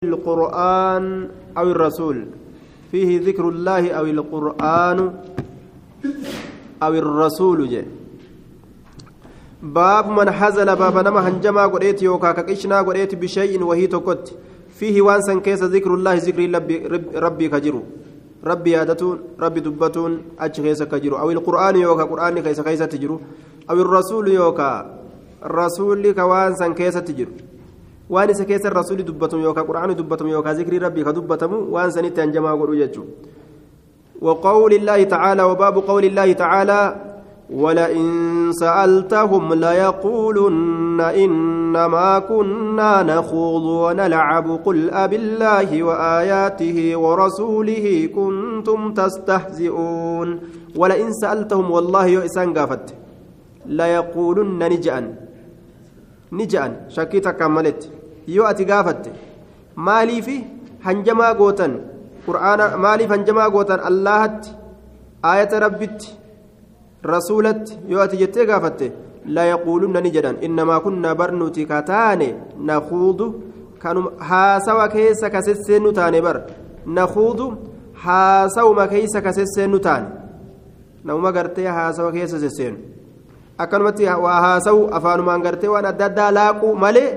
القرآن أو الرسول. فيه ذكر الله أو القرآن أو الرسول جي. باب من حزل باب نما هنجما قريت يوكا كقشنا قريت بشيء وهي تكت فيه وانسا كيس ذكر الله ذكر ربي كجرو. ربي يادتون ربي دبتون أج كيس كجرو. أو القرآن يوكا قرآن كيس كيس تجرو. أو الرسول يوكا الرسول كوانسا كيس تجرو. Waan isa keessa rasuulli dubbatamu yookaan quraanni dubbatamu yookaan zikrii rabbii ka dubbatamu waan sanitti hanjamaa godhu jechuudha. وقول الله تعالى وباب قول الله تعالى ولئن سألتهم ليقولن إنما كنا نخوض ونلعب قل أب الله وآياته ورسوله كنتم تستهزئون ولئن سألتهم والله يؤسان قافت ليقولن نجأن نجأن شكيتك كملت yoo ati gaafatte maaliif hanjamaa gootan qur'aana maaliif hanjamaa gootan allahatti aayata rabbitti rasuulatti yoo ati jettee gaafatte la yaquulunna ni jedhan. Innamaa kunna barnuti kataane nakuudu kanum haasawa keessa kasesseennu taane bar. Nakuudu haasawuma keessa kasesseennu taane. Namuma gartee haasawa keessa sesseenu akkanumatti waa haasawu afaanumaan gartee waan adda addaa laaquu malee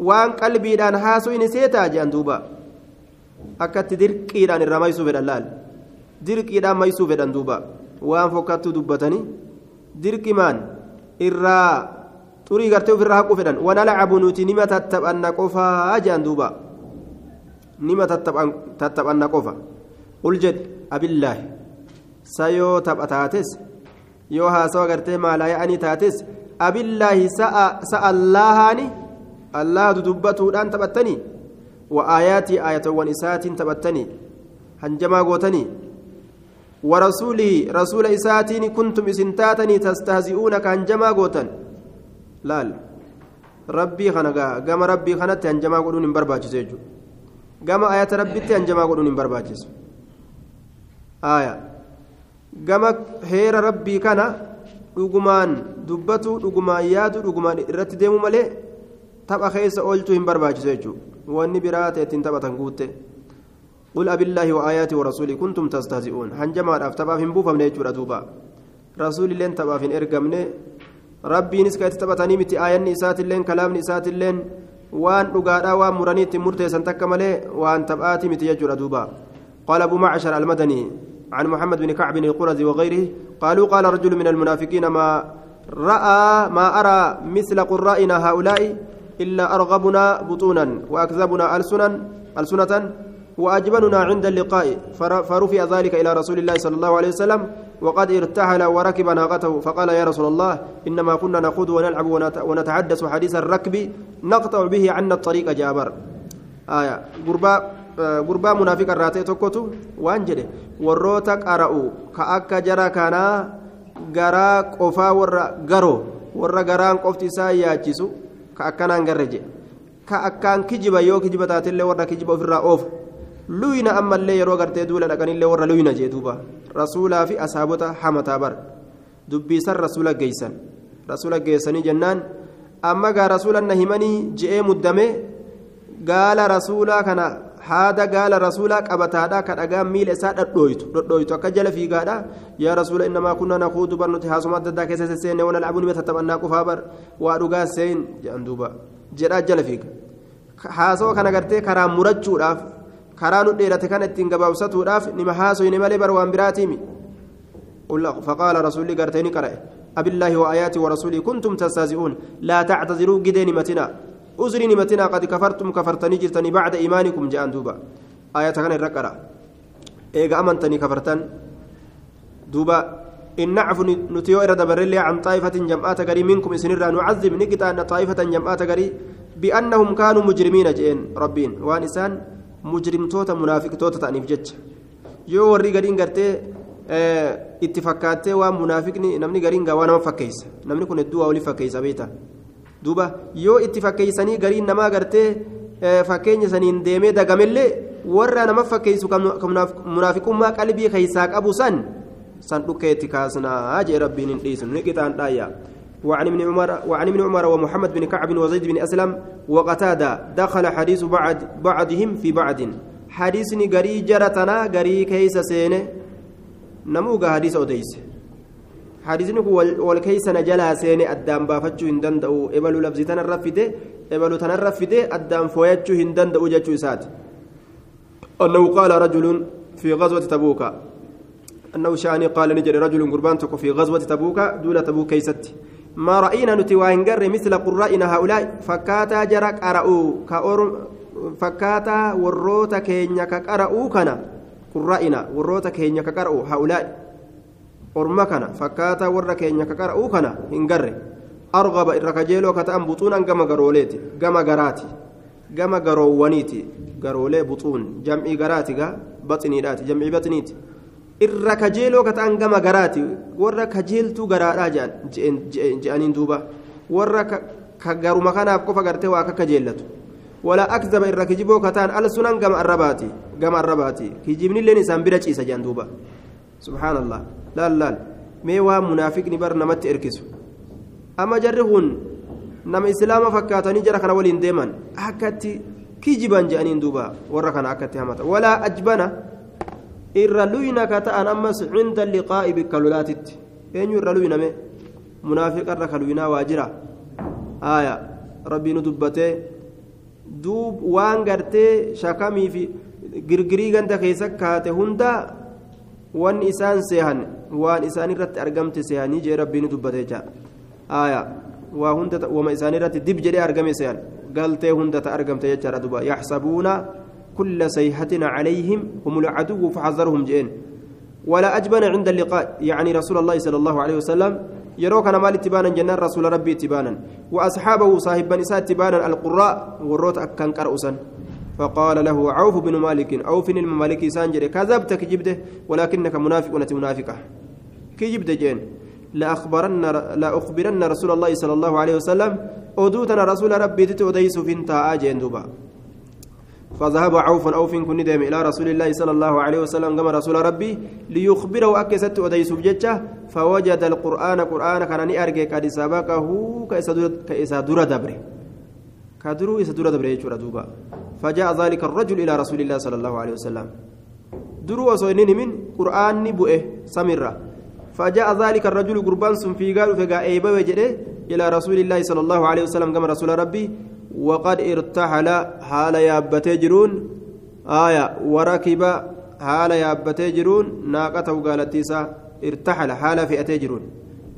waan qalbiidhaan haasuu inni seetaa jedhan duuba akkatti dirqiidhaan irraa maysuu fedhan laal dirqiidhaan maysuu fedhan duuba waan fokkattuu dubbatanii dirqimaan irraa xurii gartee ofirraa haquu fedhan wana lacabu nuti nima tattaphanna qofaa jedhan duuba nima tattaphanna qofa qul jedhi abillaahi sa yoo tapha taates yoo haasawa gartee maalaa ya'anii taates abillaahi sa'a allaahaani الله دبتودhaan taphattanii وآياتي آية ونسات تبتني هنجما قوتني ورسوله رسول إساتين كنتم إسنتاتني تستهزئون كهنجما قوتن. لال ربي خنقا قام ربي خنت هنجما قولون برباجس يجو قام آيات ربي هنجما قولون برباجس آية قام هير ربي كان dhugumaan dubbatu dhugumaan yaadu dhugumaan irratti deemu malee tapha keessa oolchuu hin barbaachisu jechuudha. Wanni biraa ta'e ittiin taphatan guutte الله وآياته ورسوله كنتم تستهزئون هنجما راف تبا فين بوفم نيجورا دوبا رسول لين تبا فين إرقمني ربي نسكت تبتني متي آية نسات اللين كلام نسات اللين وان رقادا وان مرانيت مرتي سنتك ملي وان تبآتي متي يجورا دوبا قال أبو معشر المدني عن محمد بن كعب القرزي وغيره قالوا قال رجل من المنافقين ما رأى ما أرى مثل قرائنا هؤلاء إلا أرغبنا بطونا وأكذبنا ألسنا ألسنة وأجبننا عند اللقاء. فرفع ذلك إلى رسول الله صلى الله عليه وسلم وقد ارتحل وركب ناقته. فقال يا رسول الله إنما كنا نخوض ونلعب ونتحدث حديث الركب نقطع به عنا الطريق جابر. آية. قربا قربا منافق الراتي توكوتو؟ وانجده وروتا قرأوا كأكا جرى كان غرا قفا ورا غرو ورا غران قفتي سا ياجسو ka akkanaan garre je ka akkaan kijiba yoo kijiba taatellee warra kijiba ofirraa oofu luyna ammallee yeroo gartee duula dhaqanillee warra luyna jee duuba. Rasuulaa fi asaabota hamataa bar dubbiisan rasuula geeysan rasuula geessanii jennaan amma gaa rasuula na himanii je'ee muddame gaala rasuulaa kana haada gaala rasuulaa qabataadha ka dhagaan miila isaa dhadhooytu dhodhooytu akka jala fiigaadha yaa rasuula innamaa kunna nakuudu bar nuti haasuma adda addaa keessa sesseenne wana lacabuu nima tattaphannaa qofaa bar waa dhugaa seen jedhan duuba jedhaa jala fiiga haasawa kana gartee karaa murachuudhaaf karaa nu dheerate kana ittiin gabaabsatuudhaaf nima haasoyne malee bar waan biraatiimi فقال رسولي قرتني قرأ أبي الله وآياته ورسوله كنتم تستهزئون لا تعتذروا جدين متنا أزري نمتنا قد كفرتم كفرتني جرتني بعد إيمانكم جاء دوبا آية كان الرقرة إيجا أمنتني كفرتن دوبا إن نعفو نتيو إرد برلي عن طائفة جمعات قري منكم إسنرا نعذب نقطع أن طائفة جمعات قري بأنهم كانوا مجرمين جئين ربين وانسان مجرم توتا منافق توتا تأنيف جج يو وري قرين قرتي itti fakkaattee waan munaafiqni namni gariin gaa waa nama fakkeessa. Namni kun hedduu duuba yoo itti fakkeeysanii gariin namaa gartee fakkeenya saniin deemee dagamellee warra nama fakkeessu munaafiqummaa qalbii keeysaa qabu san san dhukkeetti kaasnaa jee rabbiin hin dhiisnu ni qixaan dhaayya وعن ابن عمر وعن ابن عمر ومحمد بن كعب وزيد بن اسلم وقتاده دخل حديث بعد بعضهم في بعض حديثني غري جرتنا غري كيس سينه نموغا حديث اوديس حديثني والكيس نجلا سينه ادام بافتشو هندندو إبلو لفظي تنرفده إبلو تنرفده ادام فويتشو هندندو جچو سات. أنه قال رجل في غزوة تبوك. أنه شاني قال نجري رجل قربان في غزوة تبوك دولة تبوك كيست. ما رأينا نتوانجر مثل قرائنا هؤلاء. فكاتا جرى قرأوا كأورم فكاتا وروتا كينيا كقرأوا كنا. قرائنا وروتا كينيا كقرأوا هؤلاء. أورما كنا فكاتا ورا كينيا كقرأوا كنا هنجر أرغب الركجيلو كتأم بطونا كما قروليتي كما قراتي كما قروانيتي قرولي بطون جمعي قراتي بطني راتي جمعي بطنيتي irra kajeeloo ka ta'an gama garaati warra kajeeltuu garaadhaa je'aniin duuba warra ka garuma kanaaf qofa gartee waa akka akzaba irra kijiboo ka ta'an al sunan gama arrabaati gama arrabaati kijibnilleen isaan bira ciisa je'an duuba subhaanallah laal laal mee waa munaafiqni bar namatti erkisu amma jarri kun nama islaama fakkaatanii jara kana waliin deeman akkatti kijiban je'aniin duuba warra kana akkatti hamata walaa ajbana irra luyna ka ta'an ammas cinda liqaa'i bikka lolaatitti eenyu irra luyname munaafiqarra ka luynaa waa jira aya rabbiinu dubbatee duub waan gartee shakamii fi girgirii ganda keessa kaate hunda wanni isaan seehan waan isaan irratti argamte seehanii jee rabbiinu dubbatee jaa aya waa hunda wama isaan irratti dib jedhee argame seehan galtee hunda ta argamte jechaadha duba yaxsabuuna كل سيحة عليهم هم العدو فحذرهم جئن ولا أجبن عند اللقاء يعني رسول الله صلى الله عليه وسلم يروك أنا مال تبانا جنان رسول ربي تبانا وأصحابه صاحب بني تبانا القراء والروت أكن كرؤسا فقال له عوف بن مالك عوف الممالك سانجر كذبت كجبده ولكنك منافق منافقة. كجبده جين. لأخبرن لأخبرن رسول الله صلى الله عليه وسلم أدوتنا رسول ربي تتوديس فينتا أجين دوبا. فذهب عوف أوف كن ديم إلى رسول الله صلى الله عليه وسلم كما رسول ربي ليخبره أكست أديس بجتة فوجد القرآن قرآن كان أرجع قد سبقه كإسا دور دبره كدرو إسا دور دبره يجور دوبا. فجاء ذلك الرجل إلى رسول الله صلى الله عليه وسلم. درو وصينين من قرآن بؤه سمرة. فجاء ذلك الرجل قربان في قال فقا أيبا وجده إلى رسول الله صلى الله عليه وسلم كما رسول ربي. وقد ارتحل حال يابتي جرون. آية وركب حال يابتي جرون. ناقته قالتيسا ارتحل حال فئتي جرون.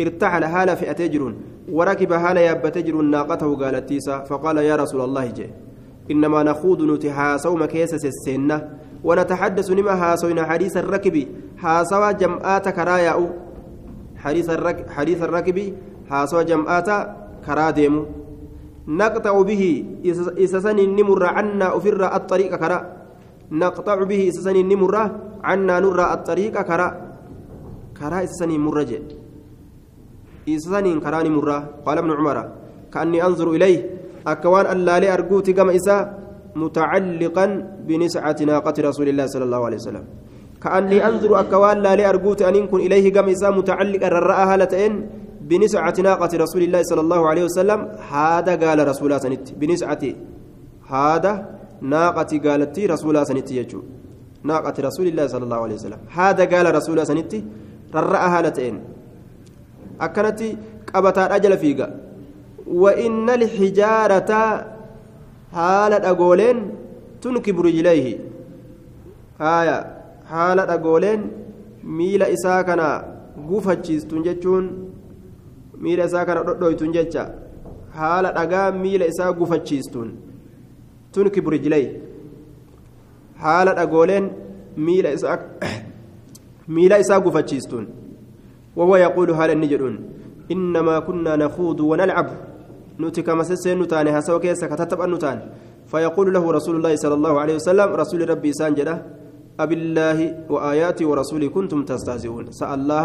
ارتحل حال فئتي جرون. وركب حال يابتي جرون ناقته قالتيسا فقال يا رسول الله جي إنما نخوض نتحاسو مكيسس السنة ونتحدث لما هاسوين حديث الركب. هاسوا جمعات كرايا حديث الركب حديث الركب هاسوا جمعات كرا ديمو نقطع به إسسن النمر عنا أفر الطريق كرا. نقطع به إسسن النمر عنا نر الطريق كرا. كرا إسسن مرج إسسن كرا نمر قال ابن عمر كأني أنظر إليه. أكوان اللالي أرجوت كما إسا متعلقا بنسعة ناقة رسول الله صلى الله عليه وسلم. كأني أنظر أكوان اللالي أرجوت أن يكون إليه كما إسا متعلقا رأها لتئن بنسعة ناقة رسول الله صلى الله عليه وسلم. هذا قال رسول الله سنت بنسعة هذا ناقة قالت رسول الله سنت يجو ناقة رسول الله صلى الله عليه وسلم. هذا قال رسول الله سنت ررأها لتين أكنت قبتا أجل فيقا وإن الحجارة حالة أقولين تنكب رجليه هايا حالة أقولين ميل إساكنا gufachiistun jechuun miila isaa kana dhodhoytun jecha haala dhagaa miila isaa gufachiistuun tun kibrijilay haala dhagooleen miila isaa miila isaa gufachiistuun وهو يقول هذا النجدون إنما كنا نخوض ونلعب. نتي كما سسين نتاني هسوا كيسا كتتب النتان فيقول له رسول الله صلى الله عليه وسلم رسول ربي سانجده أبالله وآياتي ورسولي كنتم تستهزئون. سأل الله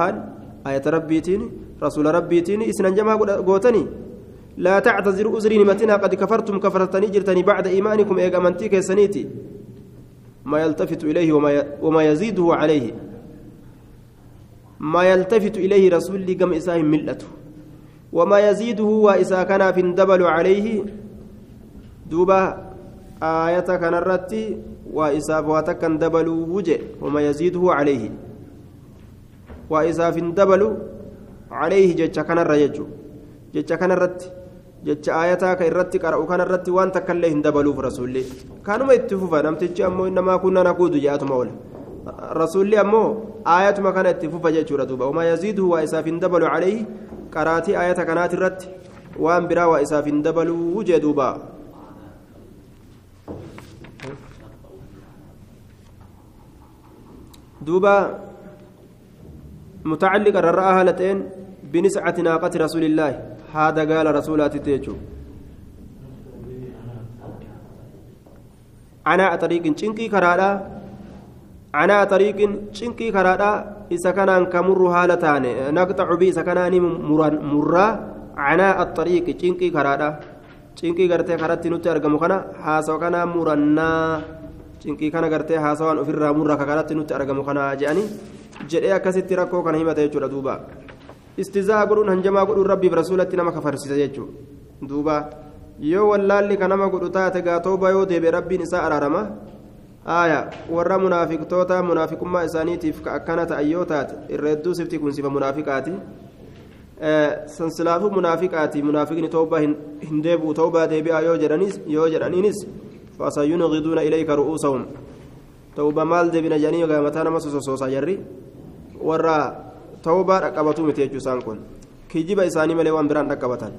آية ربيتين رسول ربيتين إسنا جمع قوتني. لا تعتذروا أزري نمتنا قد كفرتم كفرتني جرتني بعد إيمانكم إيقا منتيك سنيتي ما يلتفت إليه وما, وما يزيده عليه. ما يلتفت إليه رسول قم إساه ملته وما يزيده وإسا كان في دبل عليه دوبا آية كان الرتي وإسا فواتك دبل وجه وما يزيده عليه وإسا في دبل عليه جتش كان الرجل جتش كان الرتي aayataa ka irratti qara'u kana irratti waan takka illee hin dabaluuf rasuulli kanuma itti fufa namtichi ammoo innamaa kunna nakuudu jedhatuma oola rasuulli ammoo aayatuma kana itti fufa jechuudha duuba. Wamaa yaziiduhu waa isaaf hin dabalu calayhi qaraatii aayata kanaati irratti waan biraa waa isaaf hin dabaluu jee duuba. Duuba mutacalliqa rarra'a haala ta'een biniscati naaqati rasuulillaahi haa dagaala rasuulaatitti jechuudha. Anaa xariiqin cinqii karaadhaa canaa xariiqin cinqii karaadhaa isa kanaan kamurru haala taane naqxacu bi isa kanaani murraa canaa axariiqi cinqii karaadhaa cinqii gartee karatti nutti argamu kana haasawa kanaa murannaa cinqii kana gartee haasawaan ofirraa murra ka karatti nutti argamu kana jedhanii jedhee akkasitti rakkoo kana himata jechuudha duuba istizaa godhuun hanjamaa godhuun rabbiif rasuulatti nama kafarsisa jechuudha duuba yoo wallaalli ka nama godhu taate gaatooba yoo deebe rabbiin isaa araarama aaya warra munaafiqtoota munaafiqummaa isaaniitiif ka akkana ta'an yoo taate irra hedduu sifti kun sifa munaafiqaati sansilaafuu munaafiqaati munaafiqni toobaa hin deebi'u toobaa deebi'aa yoo jedhaniinis fasayunqiduuna ilayka ru'uusahum tawba maal deebina jedhanii mataa nama sososoosa jarri warra توبة رقبتو متيجو سانكون كيجيب إساني ملي وان بران رقبتان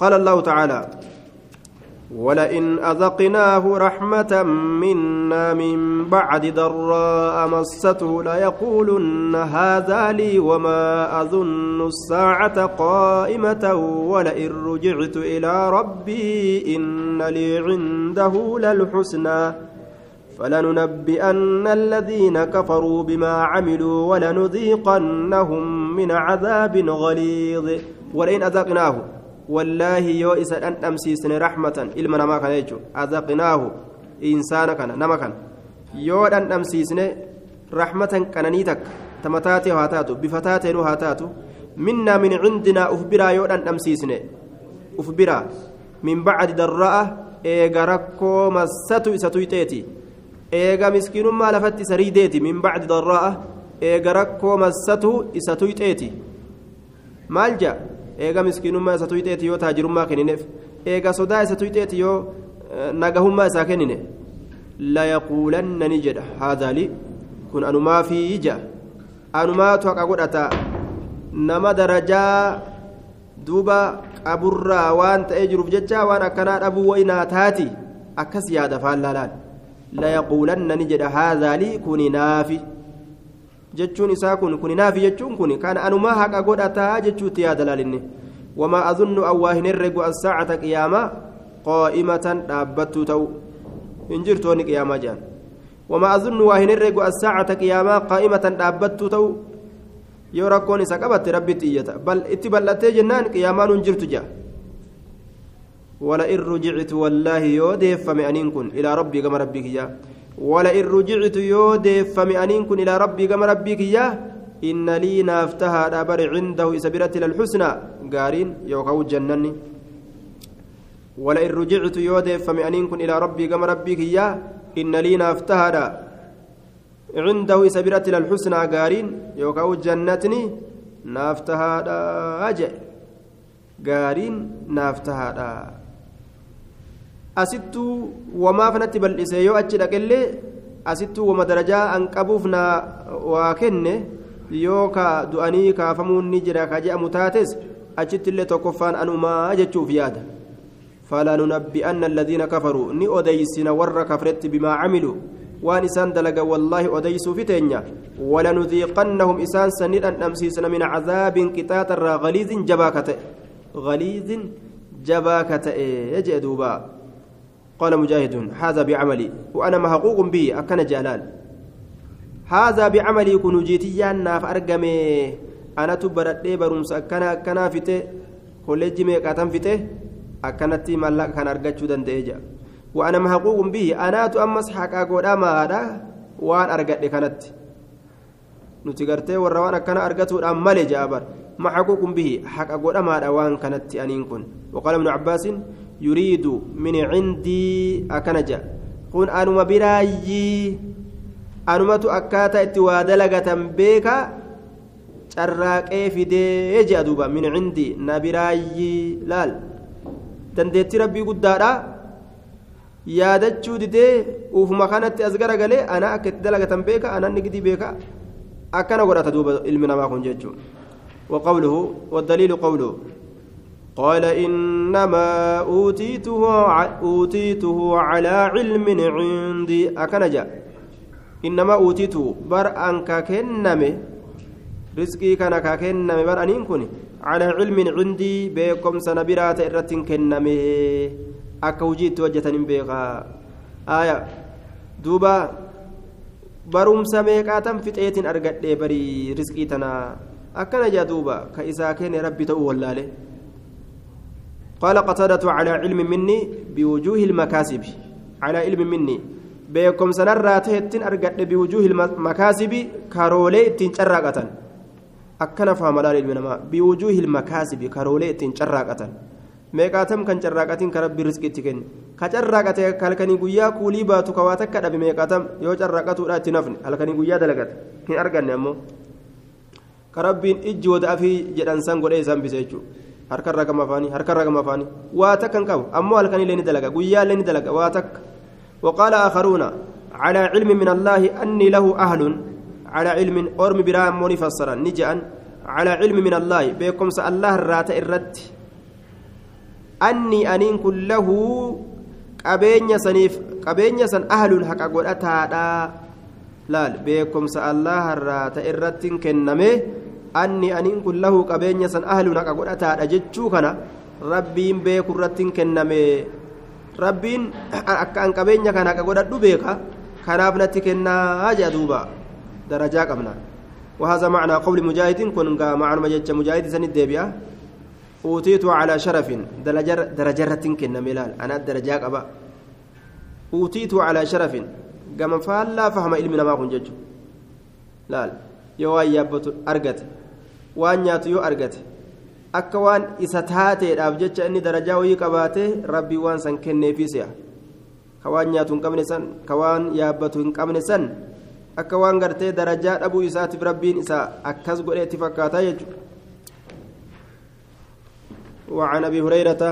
قال الله تعالى ولئن أذقناه رحمة منا من بعد ضراء مسته ليقولن هذا لي وما أظن الساعة قائمة ولئن رجعت إلى ربي إن لي عنده للحسنى فلننبئن الذين كفروا بما عملوا ولنذيقنهم من عذاب غليظ ولئن أذقناه والله يوئس أن أمسيسن رحمة إلما نما كان يجو. أذقناه إنسان كان نما كان. يو أن أمسيسن رحمة كنانيتك تمتاتي هاتاتو بفتاتي هاتاتو. منا من عندنا أفبرا يو أن أمسيسن. أفبرا. من بعد دراء إيغا ركو مستو إساتويتيتي eega miskiinummaa lafatti isa riideeti min bacdi darraa'a eega rakkoo massatu isa tuyxeeti maal jea eega miskiinummaa isa tuyxeeti yoo taajirummaa kennineef eega sodaa isa tuyxeeti yoo nagahummaa isaa kennine layaquulanna ni jedha haadaalii kun anumaa fi ija anumaatu haqa godhata nama darajaa duuba qaburraa waan ta'ee jiruuf jecha waan akkanaa dhabuu wayinaa taati akkas yaada faallaalaan layaquulanna ni jedha haadhaa kuni naafi jechuun isaa kun kuni naafi jechuun kun kan anumaa haqa godhataa jechuutti yaada laalinni wamaa azunnu an waa hin herregu assaacata qiyaamaa qaa'imatan dhaabbattuu ta'u hin jirtoonni qiyaamaa jedhan wamaa azunnu waa hin herregu assaacata qiyaamaa qaa'imatan dhaabbattuu ta'u yoo rakkoon isa qabatte rabbitti iyyata bal itti bal'attee jennaan qiyaamaan hin jirtu jedha ولئن رجعت والله يودف فمئنين كن إلى ربي كما ربك يا ولئن رجعت يودف فمئنين كن إلى ربي كما ربك يا إن لي نافتها دابر عنده سبيرة الحسنى. قارين يوكو جنني. ولئن رجعت يودف فمئنين كن إلى ربي كما ربك يا إن لي نافتها عنده سبيرة الحسنى. قارين يوكو جنتني نافتها أجئ قارين نافتها asittuu wamaa fanatti bal'ise yoo achi dhaqellee asittuu wama darajaa an qabuuf na waa kenne yoo ka du'anii kaafamuun ni jira ka je'amu taates achitti illee tokkoffaan anumaa jechuuf yaada فلننبئن الذين كفروا ني أديسنا ور كفرت بما عملوا وان إسان دلق والله أديسوا في تنيا ولنذيقنهم إسان سنين أن أمسيسنا من عذاب كتات غليظ جباكة غليظ جباكة يجئ دوبا قال مجاهد هذا بعملي وأنا محقوق به أكن جلال. هذا بعملي كن جيتيا ناف أرقمي. أنا تبرد برمس أكنا أكنا فته كوليجي ميقاتم فته أكنتي ملاك كان أرقتشو دنديجا وأنا محقوق به أنا تأمس حقا قودا ما هذا وأن أرقت كانت. nuti gartee warra waan akkana argatuudhaan malee jaabar محقوق به حق أقول أما أوان كانت أنين كن. وقال ابن عباس يريد من عندي أكنجا kun anuma biraayyii anumatu akkaataa itti waa dalagatan beeka carraaqee fidee jea duuba min cindi na biraayyii laal dandeettii rabbii guddaadha yaadachuu didee uufuma kanatti as garagalee ana akka itti dalagatan beeka ananni gidii beeka akkana godhata duuba ilmi namaa kun jechuu وقوله والدليل قوله قال إنما أوتيته أوتيته على علم عندي أكنجا إنما أوتيته بر أنك كنمي رزقي كان كنمي بر أنين كوني على علم عندي بكم سنبرات إرة كنمي أكوجيت وجهة بيغا آية دوبا barumsa meeqaatan fixeetiin argadhee barii rizqii tana akkana jaa duuba ka isaa kenne rabbi ta'uu wallaale قال قتادة على علم مني بوجوه المكاسب على علم مني بكم سنرى تهتين أرقد بوجوه المكاسب كارولي تنشرقة أكنا فهم لا علم بوجوه المكاسب كارولي تنشرقة carraaqate halkanii guyyaa kuulii baatu ka waa takka dhabe meeqaatam yoo carraaqatuudha itti nafne halkanii guyyaa dalagate hin arganne ammoo ka rabbiin ijji wada afii jedhan san godhee isaan bise jechuudha harkarra gama afaanii harkarra gama afaanii waa takka hin qabu ammoo halkan illee ni dalaga guyyaa illee ni dalaga waa takka وقال آخرون على علم من الله أني له أهل على علم أرم برام موني فسرا نجأ على علم من الله بكم سأل الله الرات الرت أني أنين كله قبين سنيف قبين سن أهل حق أقول أتادا laal beekumsa allaha irraa ta'e irratti kenname anni aniin kun lahu qabeenya san ahluun haqa godhataadha jechuu kana rabbiin beeku irratti kenname rabbiin akka an qabeenya kana haqa godhadhu beeka kanaaf natti kennaa jea duuba darajaa qabna وهذا معنى قول مجاهد كن معنى مجاهد مجاهد سن الدبيا أوتيت على شرف درجة درجة كن ملال أنا الدرجة أبا أوتيت على شرف faallaa fahama ilmi namaa kun jechuudha laal yoo waan yaabbatu argate waan nyaatu yoo argate akka waan isa taateedhaaf jecha inni darajaa wayii qabaatee rabbii waan san kenneefii se'a ka waan nyaatu hin qabne san ka waan yaabbatu hin qabne san akka waan gartee darajaa dhabuu isaatiif rabbiin isaa akkas godheetti fakkaataa jechuudha وعن ابي هريره